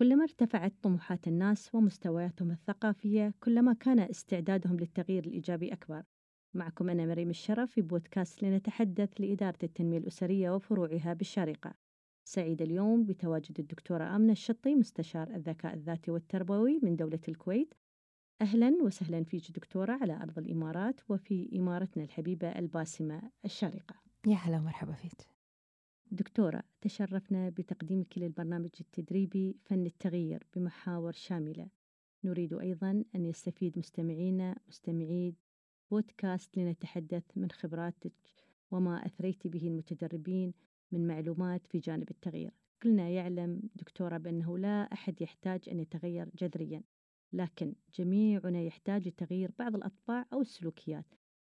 كلما ارتفعت طموحات الناس ومستوياتهم الثقافية كلما كان استعدادهم للتغيير الإيجابي أكبر. معكم أنا مريم الشرف في بودكاست لنتحدث لإدارة التنمية الأسرية وفروعها بالشارقة. سعيد اليوم بتواجد الدكتورة آمنة الشطي مستشار الذكاء الذاتي والتربوي من دولة الكويت. أهلا وسهلا فيك دكتورة على أرض الإمارات وفي إمارتنا الحبيبة الباسمة الشارقة. يا هلا ومرحبا فيك. دكتورة تشرفنا بتقديمك للبرنامج التدريبي فن التغيير بمحاور شاملة. نريد أيضا أن يستفيد مستمعينا مستمعي بودكاست لنتحدث من خبراتك وما أثريت به المتدربين من معلومات في جانب التغيير. كلنا يعلم دكتورة بأنه لا أحد يحتاج أن يتغير جذريا لكن جميعنا يحتاج لتغيير بعض الأطباع أو السلوكيات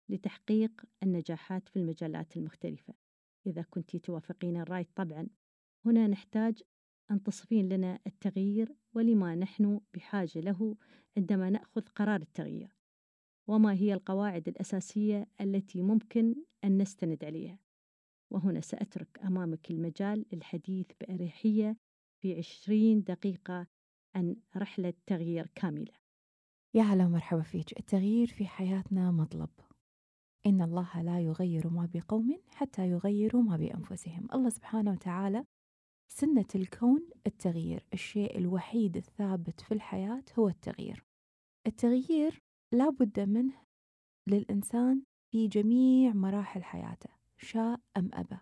لتحقيق النجاحات في المجالات المختلفة. إذا كنت توافقين الرأي. طبعا هنا نحتاج أن تصفين لنا التغيير ولما نحن بحاجة له عندما نأخذ قرار التغيير. وما هي القواعد الأساسية التي ممكن أن نستند عليها؟ وهنا سأترك أمامك المجال للحديث بأريحية في عشرين دقيقة عن رحلة تغيير كاملة. يا هلا ومرحبا فيك. التغيير في حياتنا مطلب. إن الله لا يغير ما بقوم حتى يغيروا ما بأنفسهم. الله سبحانه وتعالى سنة الكون التغيير. الشيء الوحيد الثابت في الحياة هو التغيير. التغيير لا بد منه للإنسان في جميع مراحل حياته شاء أم أبى.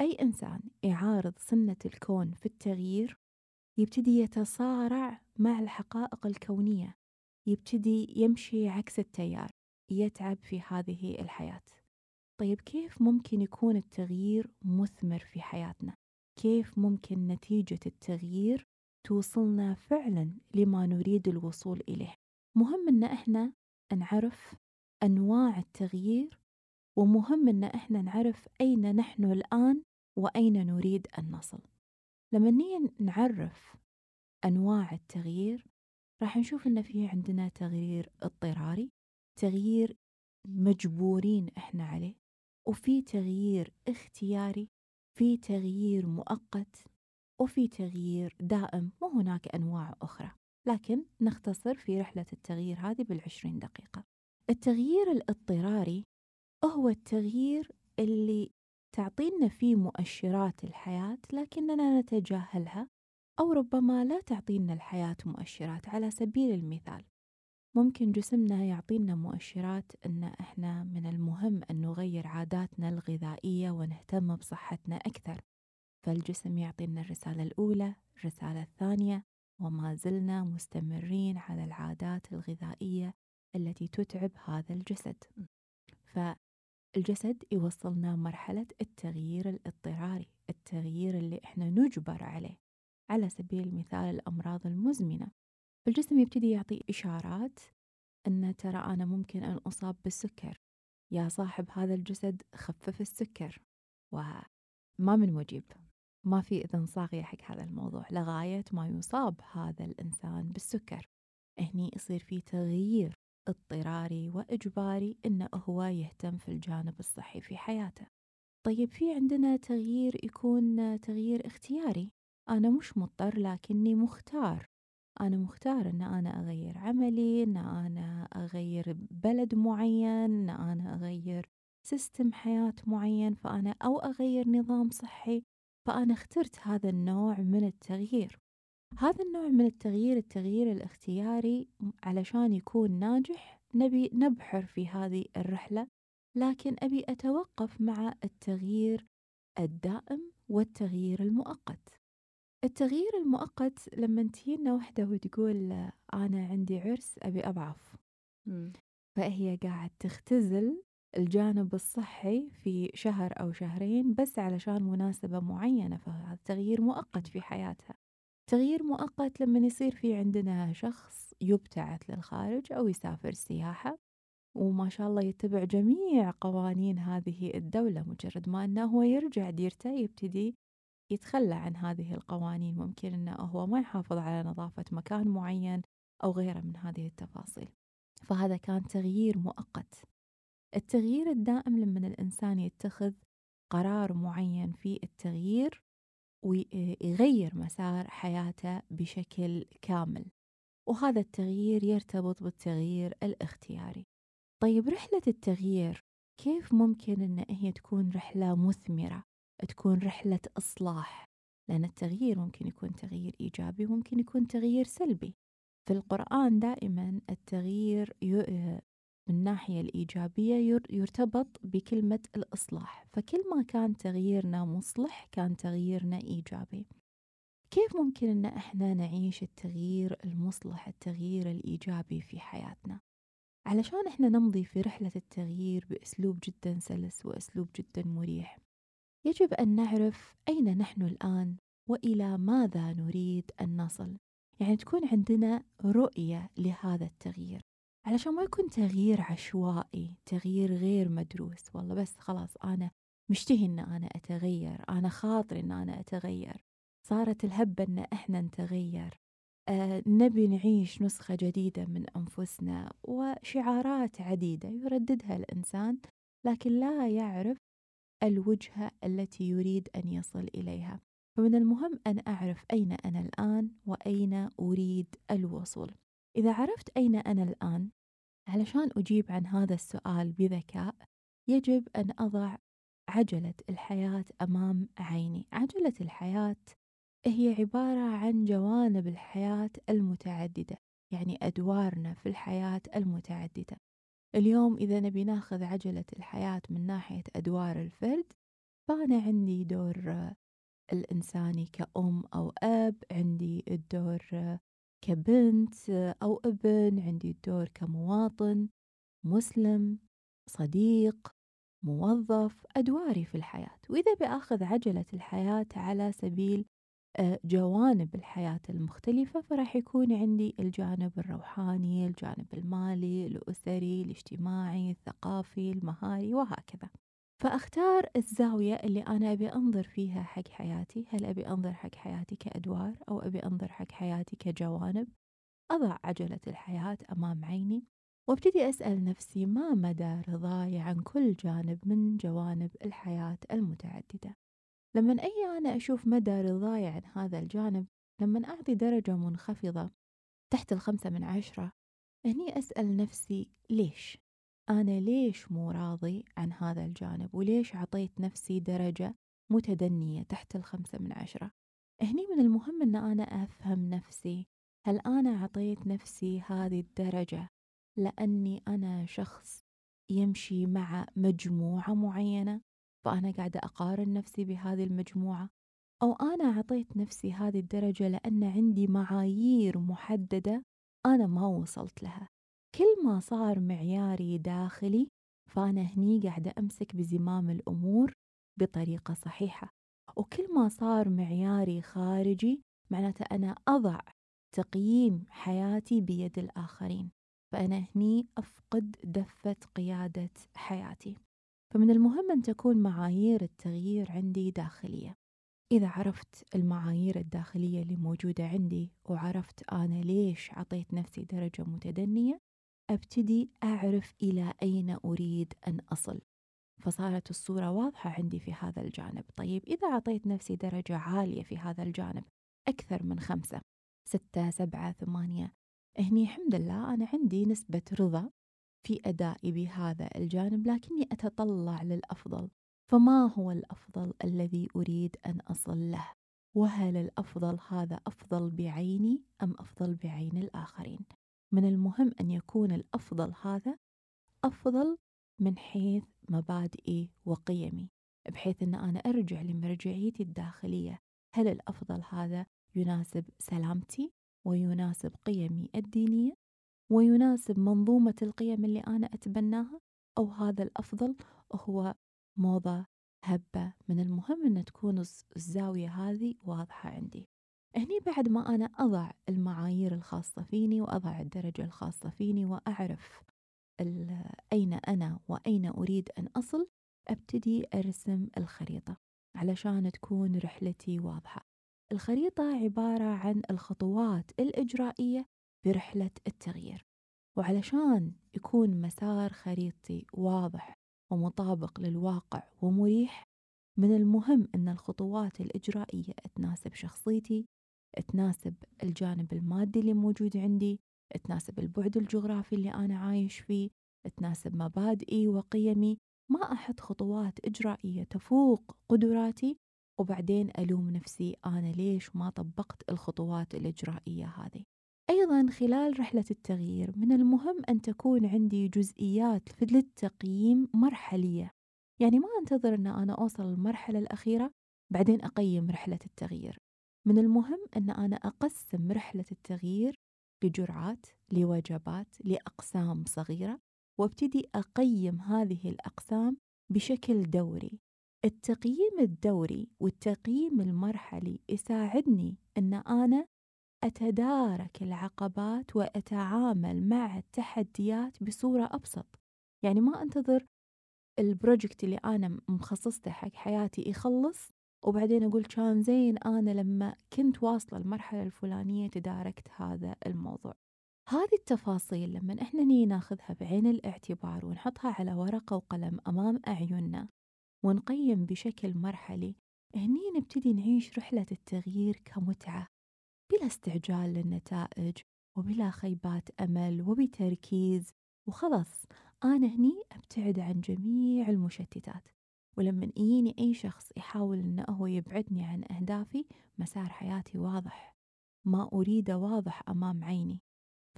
أي إنسان يعارض سنة الكون في التغيير يبتدي يتصارع مع الحقائق الكونية يبتدي يمشي عكس التيار. يتعب في هذه الحياة. طيب كيف ممكن يكون التغيير مثمر في حياتنا؟ كيف ممكن نتيجة التغيير توصلنا فعلا لما نريد الوصول إليه؟ مهم أن إحنا نعرف أنواع التغيير ومهم أن إحنا نعرف أين نحن الآن وأين نريد أن نصل. لما نعرف أنواع التغيير راح نشوف أن في عندنا تغيير اضطراري تغيير مجبورين إحنا عليه وفي تغيير اختياري في تغيير مؤقت وفي تغيير دائم وهناك أنواع أخرى. لكن نختصر في رحلة التغيير هذه بالعشرين دقيقة. التغيير الاضطراري هو التغيير اللي تعطينا فيه مؤشرات الحياة لكننا نتجاهلها أو ربما لا تعطينا الحياة مؤشرات على سبيل المثال. ممكن جسمنا يعطينا مؤشرات أن إحنا من المهم أن نغير عاداتنا الغذائية ونهتم بصحتنا أكثر. فالجسم يعطينا الرسالة الأولى الرسالة الثانية وما زلنا مستمرين على العادات الغذائية التي تتعب هذا الجسد. فالجسد يوصلنا مرحلة التغيير الاضطراري التغيير اللي إحنا نجبر عليه على سبيل المثال الأمراض المزمنة. الجسم يبتدي يعطي إشارات أن ترى أنا ممكن أن أصاب بالسكر. يا صاحب هذا الجسد خفف السكر وما من مجيب ما في إذن صاغية حق هذا الموضوع لغاية ما يصاب هذا الإنسان بالسكر. هني يصير في تغيير اضطراري وإجباري إنه هو يهتم في الجانب الصحي في حياته. طيب في عندنا تغيير يكون تغيير اختياري. أنا مش مضطر لكني مختار. أنا مختار إن أنا أغير عملي إن أنا أغير بلد معين إن أنا أغير سيستم حياة معين فأنا أو أغير نظام صحي. فأنا اخترت هذا النوع من التغيير. هذا النوع من التغيير التغيير الاختياري علشان يكون ناجح نبي نبحر في هذه الرحلة. لكن أبي أتوقف مع التغيير الدائم والتغيير المؤقت. التغيير المؤقت لما تجينا وحدة وتقول أنا عندي عرس أبي أضعف. فهي قاعد تختزل الجانب الصحي في شهر أو شهرين بس علشان مناسبة معينة فهذا تغيير مؤقت في حياتها. تغيير مؤقت لما يصير في عندنا شخص يبتعث للخارج أو يسافر سياحة وما شاء الله يتبع جميع قوانين هذه الدولة مجرد ما أنه هو يرجع ديرته يبتدي يتخلى عن هذه القوانين ممكن أنه هو ما يحافظ على نظافة مكان معين أو غيره من هذه التفاصيل. فهذا كان تغيير مؤقت. التغيير الدائم لما الإنسان يتخذ قرار معين في التغيير ويغير مسار حياته بشكل كامل. وهذا التغيير يرتبط بالتغيير الاختياري. طيب رحلة التغيير كيف ممكن أن هي تكون رحلة مثمرة؟ تكون رحلة إصلاح لأن التغيير ممكن يكون تغيير إيجابي وممكن يكون تغيير سلبي. في القرآن دائما التغيير من الناحية الإيجابية يرتبط بكلمة الإصلاح. فكل ما كان تغييرنا مصلح كان تغييرنا إيجابي. كيف ممكن أن إحنا نعيش التغيير المصلح التغيير الإيجابي في حياتنا؟ علشان إحنا نمضي في رحلة التغيير بأسلوب جدا سلس وأسلوب جدا مريح يجب أن نعرف أين نحن الآن وإلى ماذا نريد أن نصل. يعني تكون عندنا رؤية لهذا التغيير. علشان ما يكون تغيير عشوائي تغيير غير مدروس. والله بس خلاص أنا مشتهي أن أنا أتغير. أنا خاطر أن أنا أتغير. صارت الهبة أن إحنا نتغير. آه نبي نعيش نسخة جديدة من أنفسنا وشعارات عديدة يرددها الإنسان لكن لا يعرف الوجهة التي يريد أن يصل إليها. فمن المهم أن أعرف أين أنا الآن وأين أريد الوصول. إذا عرفت أين أنا الآن علشان أجيب عن هذا السؤال بذكاء يجب أن أضع عجلة الحياة أمام عيني. عجلة الحياة هي عبارة عن جوانب الحياة المتعددة يعني أدوارنا في الحياة المتعددة. اليوم إذا نبي ناخذ عجلة الحياة من ناحية أدوار الفرد فأنا عندي دور الإنساني كأم أو أب عندي الدور كبنت أو ابن عندي الدور كمواطن مسلم صديق موظف أدواري في الحياة. وإذا بأخذ عجلة الحياة على سبيل آه، جوانب الحياة المختلفة فراح يكون عندي الجانب الروحاني الجانب المالي الأسري الاجتماعي الثقافي المهاري وهكذا. فأختار الزاوية اللي أنا أبي أنظر فيها حق حياتي. هل أبي أنظر حق حياتي كأدوار أو أبي أنظر حق حياتي كجوانب؟ أضع عجلة الحياة أمام عيني وأبتدي أسأل نفسي ما مدى رضاي عن كل جانب من جوانب الحياة المتعددة. لما أي أنا أشوف مدى رضاي عن هذا الجانب لما أعطي درجة منخفضة تحت الخمسة من عشرة هني أسأل نفسي ليش؟ أنا ليش مو راضي عن هذا الجانب؟ وليش عطيت نفسي درجة متدنية تحت الخمسة من عشرة؟ هني من المهم أن أنا أفهم نفسي هل أنا عطيت نفسي هذه الدرجة لأني أنا شخص يمشي مع مجموعة معينة؟ فأنا قاعدة أقارن نفسي بهذه المجموعة أو أنا أعطيت نفسي هذه الدرجة لأن عندي معايير محددة أنا ما وصلت لها. كل ما صار معياري داخلي فأنا هني قاعدة أمسك بزمام الأمور بطريقة صحيحة. وكل ما صار معياري خارجي معناته أنا أضع تقييم حياتي بيد الآخرين فأنا هني أفقد دفة قيادة حياتي. فمن المهم أن تكون معايير التغيير عندي داخلية. إذا عرفت المعايير الداخلية اللي موجودة عندي وعرفت أنا ليش عطيت نفسي درجة متدنية أبتدي أعرف إلى أين أريد أن أصل. فصارت الصورة واضحة عندي في هذا الجانب. طيب إذا أعطيت نفسي درجة عالية في هذا الجانب أكثر من خمسة ستة سبعة ثمانية هني الحمد لله أنا عندي نسبة رضا في أدائي بهذا الجانب لكني أتطلع للأفضل. فما هو الأفضل الذي أريد أن أصل له؟ وهل الأفضل هذا أفضل بعيني أم أفضل بعين الآخرين؟ من المهم أن يكون الأفضل هذا أفضل من حيث مبادئي وقيمي بحيث أن أنا أرجع لمرجعيتي الداخلية. هل الأفضل هذا يناسب سلامتي ويناسب قيمي الدينية؟ ويناسب منظومة القيم اللي أنا أتبناها أو هذا الأفضل هو موضة هبة من المهم أن تكون الزاوية هذه واضحة عندي. هني بعد ما أنا أضع المعايير الخاصة فيني وأضع الدرجة الخاصة فيني وأعرف أين أنا وأين أريد أن أصل أبتدي أرسم الخريطة علشان تكون رحلتي واضحة. الخريطة عبارة عن الخطوات الإجرائية برحلة التغيير. وعلشان يكون مسار خريطي واضح ومطابق للواقع ومريح من المهم أن الخطوات الإجرائية تناسب شخصيتي تناسب الجانب المادي اللي موجود عندي تناسب البعد الجغرافي اللي أنا عايش فيه تناسب مبادئي وقيمي. ما أحط خطوات إجرائية تفوق قدراتي وبعدين ألوم نفسي أنا ليش ما طبقت الخطوات الإجرائية هذه. أيضا خلال رحلة التغيير من المهم أن تكون عندي جزئيات للتقييم مرحلية. يعني ما أنتظر أن أنا أوصل للمرحلة الأخيرة بعدين أقيم رحلة التغيير. من المهم أن أنا أقسم رحلة التغيير لجرعات لوجبات لأقسام صغيرة وأبتدي أقيم هذه الأقسام بشكل دوري. التقييم الدوري والتقييم المرحلي يساعدني أن أنا أتدارك العقبات وأتعامل مع التحديات بصورة أبسط. يعني ما أنتظر البروجكت اللي أنا مخصصته حق حياتي يخلص وبعدين أقول كان زين أنا لما كنت واصلة المرحلة الفلانية تداركت هذا الموضوع. هذه التفاصيل لما إحنا نيجي ناخذها بعين الاعتبار ونحطها على ورقة وقلم أمام أعيننا ونقيم بشكل مرحلي هني نبتدي نعيش رحلة التغيير كمتعة. بلا استعجال للنتائج وبلا خيبات أمل وبتركيز وخلص أنا هني أبتعد عن جميع المشتتات. ولما يجيني أي شخص يحاول أنه هو يبعدني عن أهدافي مسار حياتي واضح. ما أريده واضح أمام عيني.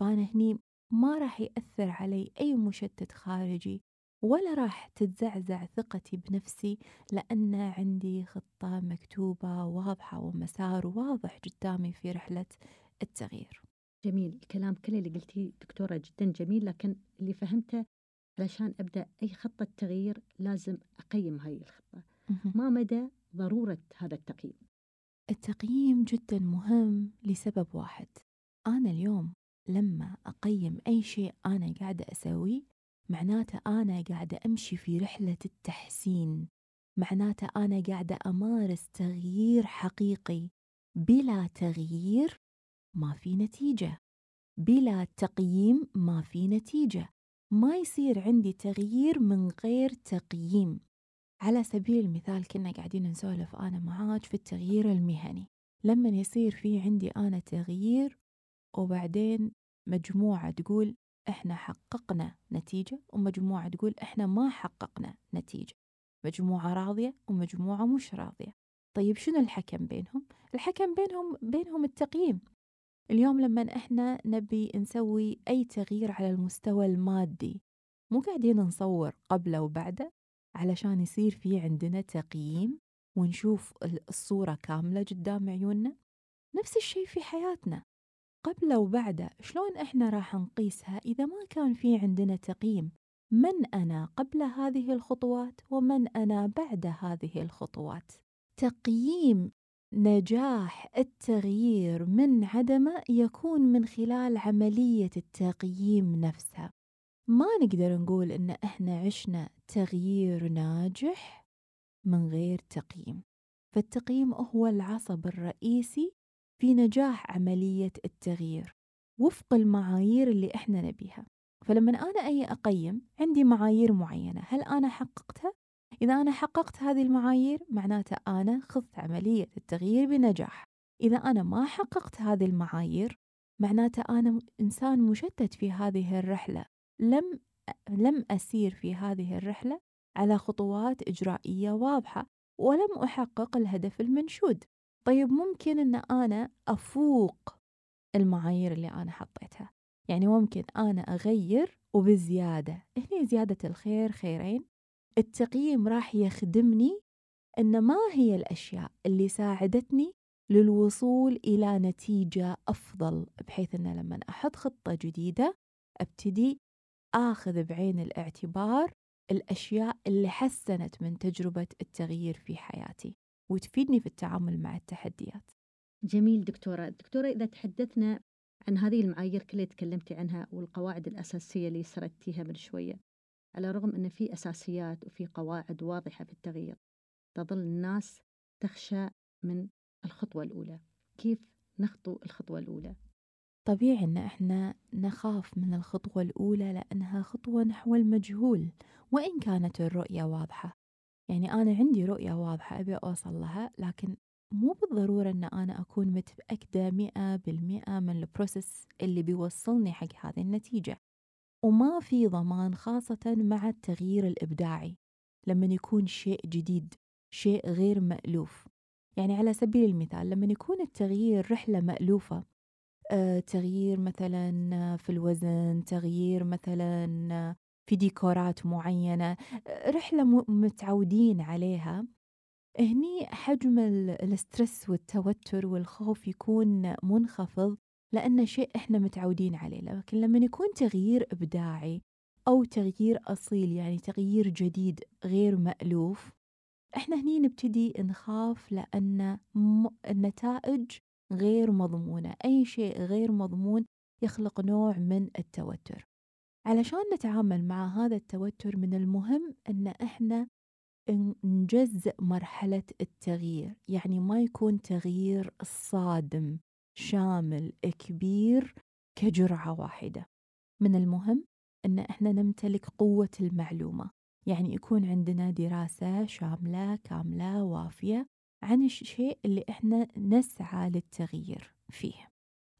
فأنا هني ما راح يأثر علي أي مشتت خارجي ولا راح تتزعزع ثقتي بنفسي لأن عندي خطة مكتوبة واضحة ومسار واضح قدامي في رحلة التغيير. جميل الكلام كله اللي قلتيه دكتورة جدا جميل لكن اللي فهمته علشان أبدأ أي خطة تغيير لازم أقيم هاي الخطة. ما مدى ضرورة هذا التقييم؟ التقييم جدا مهم لسبب واحد. أنا اليوم لما أقيم أي شيء أنا قاعدة أسويه معناته أنا قاعدة أمشي في رحلة التحسين. معناته أنا قاعدة أمارس تغيير حقيقي. بلا تغيير ما في نتيجة. بلا تقييم ما في نتيجة. ما يصير عندي تغيير من غير تقييم. على سبيل المثال كنا قاعدين نسولف أنا معاك في التغيير المهني. لما يصير في عندي أنا تغيير وبعدين مجموعة تقول إحنا حققنا نتيجة ومجموعة تقول إحنا ما حققنا نتيجة. مجموعة راضية ومجموعة مش راضية. طيب شنو الحكم بينهم؟ الحكم بينهم بينهم التقييم. اليوم لما إحنا نبي نسوي أي تغيير على المستوى المادي مو قاعدين نصور قبله وبعده علشان يصير في عندنا تقييم ونشوف الصورة كاملة قدام عيوننا؟ نفس الشيء في حياتنا. قبله وبعده شلون إحنا راح نقيسها إذا ما كان في عندنا تقييم؟ من أنا قبل هذه الخطوات ومن أنا بعد هذه الخطوات؟ تقييم نجاح التغيير من عدمه يكون من خلال عملية التقييم نفسها. ما نقدر نقول إن إحنا عشنا تغيير ناجح من غير تقييم. فالتقييم هو العصب الرئيسي في نجاح عملية التغيير وفق المعايير اللي إحنا نبيها. فلما أنا أي أقيم عندي معايير معينة هل أنا حققتها؟ إذا أنا حققت هذه المعايير معناته أنا خضت عملية التغيير بنجاح. إذا أنا ما حققت هذه المعايير معناته أنا إنسان مشتت في هذه الرحلة. لم لم أسير في هذه الرحلة على خطوات إجرائية واضحة ولم أحقق الهدف المنشود. طيب ممكن أن أنا أفوق المعايير اللي أنا حطيتها. يعني ممكن أنا أغير وبزيادة. هني زيادة الخير خيرين. التقييم راح يخدمني أن ما هي الأشياء اللي ساعدتني للوصول إلى نتيجة أفضل بحيث أن لما أحط خطة جديدة أبتدي آخذ بعين الاعتبار الأشياء اللي حسنت من تجربة التغيير في حياتي. وتفيدني في التعامل مع التحديات. جميل دكتورة. دكتورة إذا تحدثنا عن هذه المعايير كلها تكلمتي عنها والقواعد الأساسية اللي سردتيها من شوية. على الرغم أن في أساسيات وفي قواعد واضحة في التغيير تظل الناس تخشى من الخطوة الأولى. كيف نخطو الخطوة الأولى؟ طبيعي أن إحنا نخاف من الخطوة الأولى لأنها خطوة نحو المجهول وإن كانت الرؤية واضحة. يعني أنا عندي رؤية واضحة أبي أوصل لها لكن مو بالضرورة أن أنا أكون متأكدة مئة بالمئة من البروسيس اللي بيوصلني حق هذه النتيجة. وما في ضمان خاصة مع التغيير الإبداعي لما يكون شيء جديد شيء غير مألوف. يعني على سبيل المثال لما يكون التغيير رحلة مألوفة آه، تغيير مثلا في الوزن تغيير مثلا في ديكورات معينة رحلة متعودين عليها. هني حجم الاسترس والتوتر والخوف يكون منخفض لأنه شيء إحنا متعودين عليه لكن لما يكون تغيير إبداعي أو تغيير أصيل يعني تغيير جديد غير مألوف إحنا هني نبتدي نخاف لأن النتائج غير مضمونة أي شيء غير مضمون يخلق نوع من التوتر. علشان نتعامل مع هذا التوتر من المهم أن إحنا نجزء مرحلة التغيير يعني ما يكون تغيير صادم شامل كبير كجرعة واحدة. من المهم أن إحنا نمتلك قوة المعلومة يعني يكون عندنا دراسة شاملة كاملة وافية عن الشيء اللي إحنا نسعى للتغيير فيه.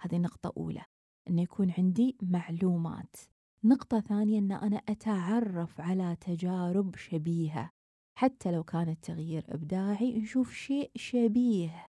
هذه نقطة أولى أن يكون عندي معلومات. نقطة ثانية أن أنا أتعرف على تجارب شبيهة. حتى لو كان التغيير إبداعي نشوف شيء شبيه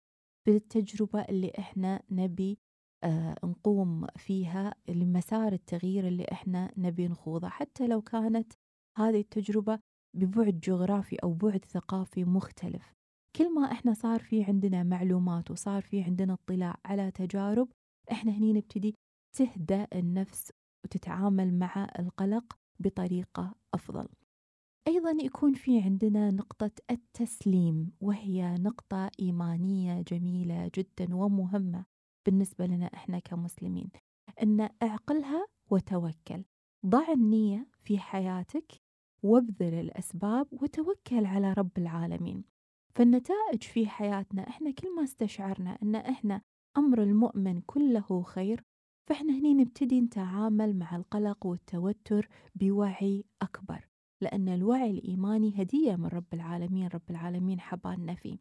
بالتجربة اللي إحنا نبي آه نقوم فيها لمسار التغيير اللي إحنا نبي نخوضه. حتى لو كانت هذه التجربة ببعد جغرافي أو بعد ثقافي مختلف. كل ما إحنا صار في عندنا معلومات وصار في عندنا اطلاع على تجارب إحنا هني نبتدي تهدأ النفس وتتعامل مع القلق بطريقة أفضل. أيضا يكون في عندنا نقطة التسليم وهي نقطة إيمانية جميلة جدا ومهمة بالنسبة لنا إحنا كمسلمين أن أعقلها وتوكل. ضع النية في حياتك وابذل الأسباب وتوكل على رب العالمين. فالنتائج في حياتنا إحنا كل ما استشعرنا أن إحنا أمر المؤمن كله خير فإحنا هني نبتدي نتعامل مع القلق والتوتر بوعي أكبر لأن الوعي الإيماني هدية من رب العالمين رب العالمين حبالنا فيه.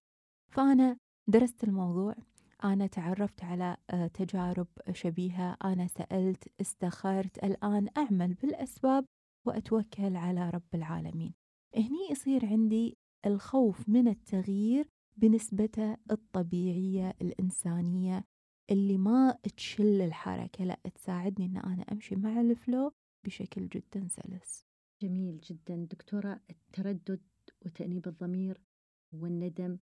فأنا درست الموضوع أنا تعرفت على آه، تجارب شبيهة أنا سألت استخرت الآن أعمل بالأسباب وأتوكل على رب العالمين. هني يصير عندي الخوف من التغيير بنسبته الطبيعية الإنسانية اللي ما تشل الحركة لأ تساعدني أن أنا أمشي مع الفلو بشكل جدا سلس. جميل جدا. دكتورة التردد وتأنيب الضمير والندم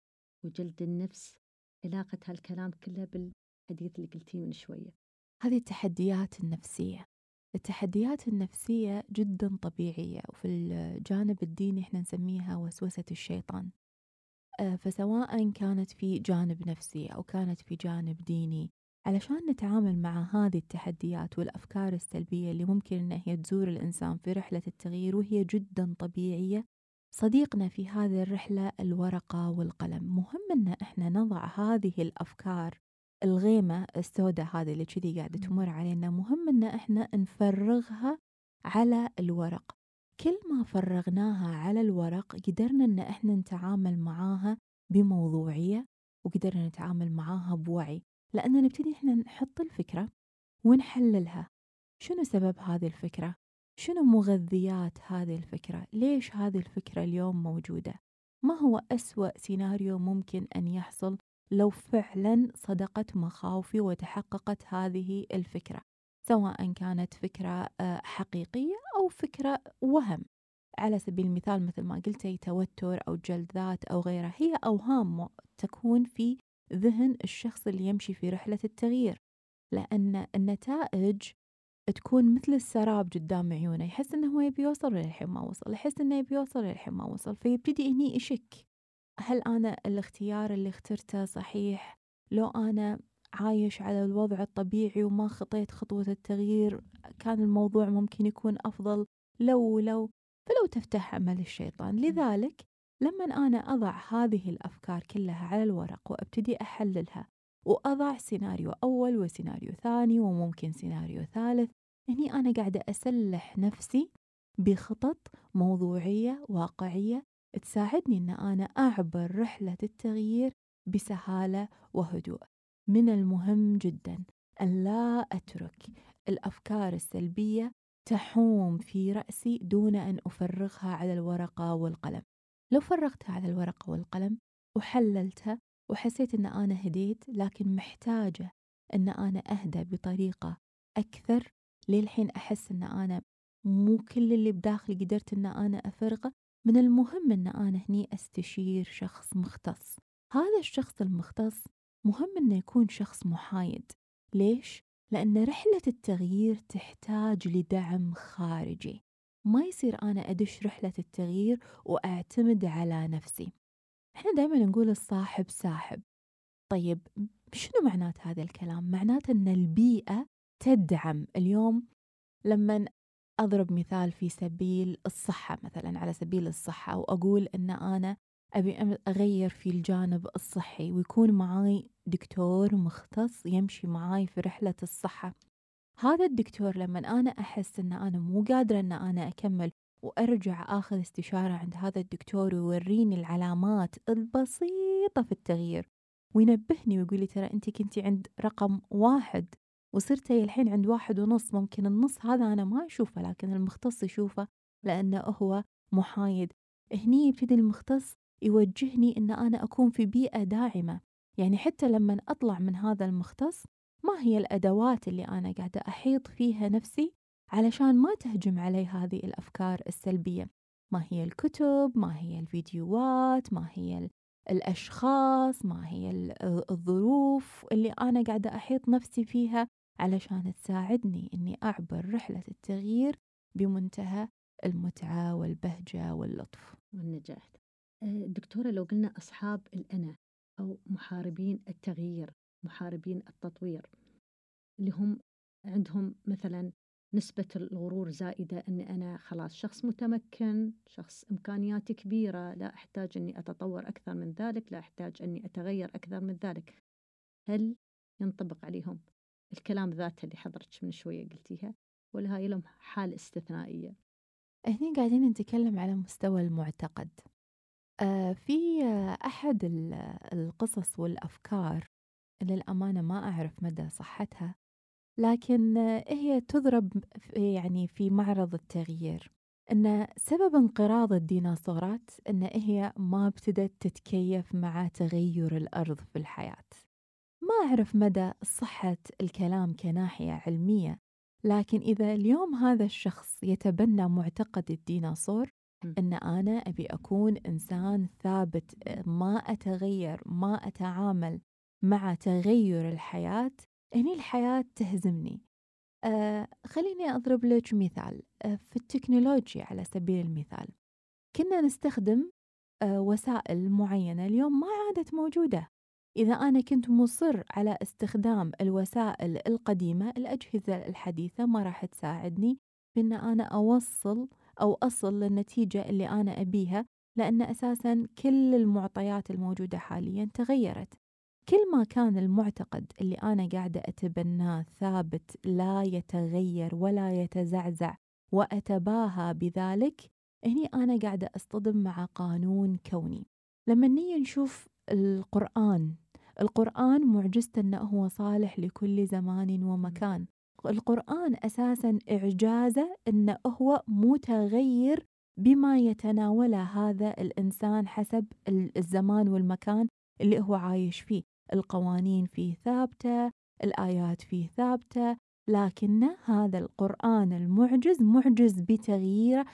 وجلد النفس علاقة هالكلام كله بالحديث اللي قلتيه من شوية. هذه التحديات النفسية. التحديات النفسية جدا طبيعية وفي الجانب الديني إحنا نسميها وسوسة الشيطان. فسواء كانت في جانب نفسي أو كانت في جانب ديني علشان نتعامل مع هذه التحديات والأفكار السلبية اللي ممكن أن هي تزور الإنسان في رحلة التغيير وهي جدا طبيعية صديقنا في هذه الرحلة الورقة والقلم. مهم أن إحنا نضع هذه الأفكار الغيمة السوداء هذه اللي كذي قاعدة تمر علينا مهم أن إحنا نفرغها على الورق. كل ما فرغناها على الورق قدرنا أن إحنا نتعامل معاها بموضوعية وقدرنا نتعامل معاها بوعي لأن نبتدي إحنا نحط الفكرة ونحللها شنو سبب هذه الفكرة؟ شنو مغذيات هذه الفكرة؟ ليش هذه الفكرة اليوم موجودة؟ ما هو أسوأ سيناريو ممكن أن يحصل لو فعلا صدقت مخاوفي وتحققت هذه الفكرة سواء كانت فكرة آه، حقيقية أو فكرة وهم. على سبيل المثال مثل ما قلتي توتر أو جلد ذات أو غيرها هي أوهام تكون في ذهن الشخص اللي يمشي في رحلة التغيير. لأن النتائج تكون مثل السراب قدام عيونه يحس إنه هو يبي يوصل للحين ما وصل يحس إنه يبي يوصل للحين ما وصل فيبتدي هني يشك. هل أنا الاختيار اللي اخترته صحيح؟ لو أنا عايش على الوضع الطبيعي وما خطيت خطوة التغيير كان الموضوع ممكن يكون أفضل لو لو فلو تفتح عمل الشيطان. لذلك لما أنا أضع هذه الأفكار كلها على الورق وأبتدي أحللها وأضع سيناريو أول وسيناريو ثاني وممكن سيناريو ثالث هني أنا قاعدة أسلح نفسي بخطط موضوعية واقعية تساعدني أن أنا أعبر رحلة التغيير بسهالة وهدوء. من المهم جدا أن لا أترك الأفكار السلبية تحوم في رأسي دون أن أفرغها على الورقة والقلم. لو فرغتها على الورقة والقلم وحللتها وحسيت أن أنا هديت لكن محتاجة أن أنا أهدى بطريقة أكثر للحين أحس أن أنا مو كل اللي بداخلي قدرت أن أنا أفرغه. من المهم أن أنا هني أستشير شخص مختص. هذا الشخص المختص مهم أنه يكون شخص محايد. ليش؟ لأن رحلة التغيير تحتاج لدعم خارجي. ما يصير أنا أدش رحلة التغيير وأعتمد على نفسي. إحنا دائما نقول الصاحب ساحب. طيب شنو معنات هذا الكلام؟ معناته أن البيئة تدعم. اليوم لما أضرب مثال في سبيل الصحة مثلا على سبيل الصحة وأقول أن أنا أبي أغير في الجانب الصحي ويكون معاي دكتور مختص يمشي معاي في رحلة الصحة. هذا الدكتور لما أنا أحس أن أنا مو قادرة أن أنا أكمل وأرجع آخذ استشارة عند هذا الدكتور ويوريني العلامات البسيطة في التغيير وينبهني ويقول لي ترى أنت كنتي عند رقم واحد وصرتي الحين عند واحد ونص ممكن النص هذا أنا ما أشوفه لكن المختص يشوفه لأنه هو محايد. هني يبتدي المختص يوجهني أن أنا أكون في بيئة داعمة. يعني حتى لما أطلع من هذا المختص ما هي الأدوات اللي أنا قاعدة أحيط فيها نفسي علشان ما تهجم علي هذه الأفكار السلبية. ما هي الكتب ما هي الفيديوهات ما هي الأشخاص ما هي الظروف اللي أنا قاعدة أحيط نفسي فيها علشان تساعدني أني أعبر رحلة التغيير بمنتهى المتعة والبهجة واللطف. والنجاح. دكتورة لو قلنا أصحاب الأنا أو محاربين التغيير محاربين التطوير اللي هم عندهم مثلا نسبة الغرور زائدة أني أنا خلاص شخص متمكن شخص إمكانياتي كبيرة لا أحتاج أني أتطور أكثر من ذلك لا أحتاج أني أتغير أكثر من ذلك. هل ينطبق عليهم الكلام ذاته اللي حضرتش من شوية قلتيها ولا هاي لهم حال استثنائية؟ هني قاعدين نتكلم على مستوى المعتقد. آه في أحد القصص والأفكار للأمانة ما أعرف مدى صحتها لكن هي تضرب يعني في معرض التغيير. أن سبب انقراض الديناصورات أن هي ما ابتدت تتكيف مع تغير الأرض في الحياة. ما أعرف مدى صحة الكلام كناحية علمية لكن إذا اليوم هذا الشخص يتبنى معتقد الديناصور أن أنا أبي أكون إنسان ثابت ما أتغير ما أتعامل مع تغير الحياة هني الحياة تهزمني. آه خليني أضرب لك مثال آه في التكنولوجيا على سبيل المثال. كنا نستخدم آه وسائل معينة اليوم ما عادت موجودة. إذا أنا كنت مصر على استخدام الوسائل القديمة الأجهزة الحديثة ما راح تساعدني بأن أنا أوصل أو أصل للنتيجة اللي أنا أبيها لأن أساسا كل المعطيات الموجودة حاليا تغيرت. كل ما كان المعتقد اللي أنا قاعدة أتبناه ثابت لا يتغير ولا يتزعزع وأتباهى بذلك هني أنا قاعدة أصطدم مع قانون كوني. لما نيجي نشوف القرآن القرآن معجزته أنه هو صالح لكل زمان ومكان. القرآن أساسا إعجازه أنه هو متغير بما يتناوله هذا الإنسان حسب الزمان والمكان اللي هو عايش فيه. القوانين فيه ثابتة الآيات فيه ثابتة لكن هذا القرآن المعجز معجز بتغييره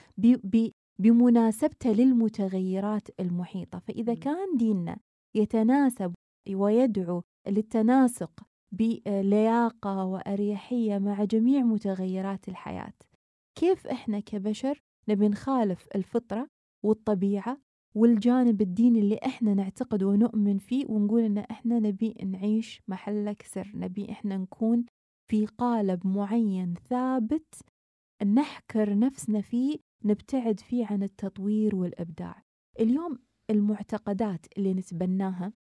بمناسبته للمتغيرات المحيطة. فإذا كان ديننا يتناسب ويدعو للتناسق بلياقة وأريحية مع جميع متغيرات الحياة. كيف إحنا كبشر نبي نخالف الفطرة والطبيعة والجانب الديني اللي إحنا نعتقد ونؤمن فيه ونقول إن إحنا نبي نعيش محلك سر نبي إحنا نكون في قالب معين ثابت نحكر نفسنا فيه نبتعد فيه عن التطوير والإبداع. اليوم المعتقدات اللي نتبناها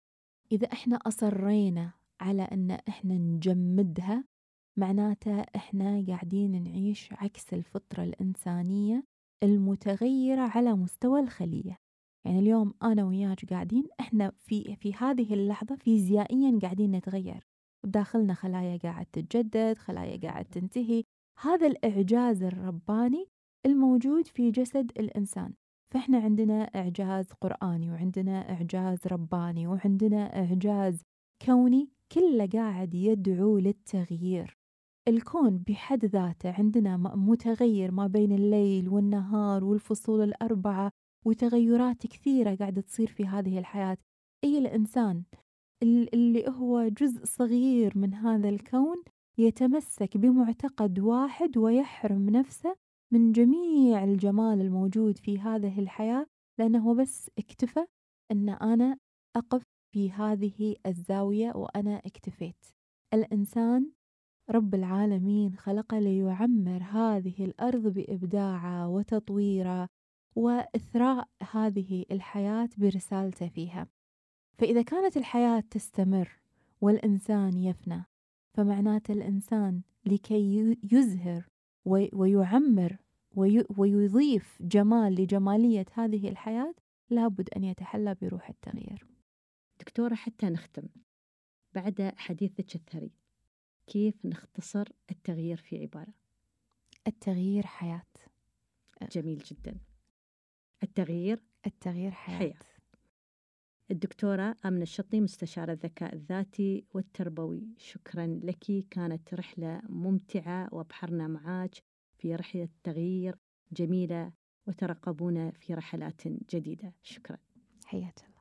إذا إحنا أصرينا على أن إحنا نجمدها معناته إحنا قاعدين نعيش عكس الفطرة الإنسانية المتغيرة على مستوى الخلية. يعني اليوم أنا وياك قاعدين إحنا في في هذه اللحظة فيزيائيا قاعدين نتغير. بداخلنا خلايا قاعد تتجدد خلايا قاعد تنتهي. هذا الإعجاز الرباني الموجود في جسد الإنسان. فإحنا عندنا إعجاز قرآني وعندنا إعجاز رباني وعندنا إعجاز كوني كله قاعد يدعو للتغيير. الكون بحد ذاته عندنا متغير ما بين الليل والنهار والفصول الأربعة وتغيرات كثيرة قاعدة تصير في هذه الحياة. أي الإنسان اللي هو جزء صغير من هذا الكون يتمسك بمعتقد واحد ويحرم نفسه من جميع الجمال الموجود في هذه الحياة لأنه بس اكتفى أن أنا أقف في هذه الزاوية وأنا اكتفيت. الإنسان رب العالمين خلق ليعمر هذه الأرض بإبداعه وتطويره وإثراء هذه الحياة برسالته فيها. فإذا كانت الحياة تستمر والإنسان يفنى فمعناته الإنسان لكي يزهر ويعمر ويضيف جمال لجمالية هذه الحياة لابد أن يتحلى بروح التغيير. دكتورة حتى نختم. بعد حديثك الثري كيف نختصر التغيير في عبارة؟ التغيير حياة. جميل جدا. التغيير التغيير حياة, حياة. الدكتورة آمنة الشطي مستشارة الذكاء الذاتي والتربوي. شكرا لك. كانت رحلة ممتعة وبحرنا معاك في رحلة تغيير جميلة وترقبونا في رحلات جديدة. شكرا. حياك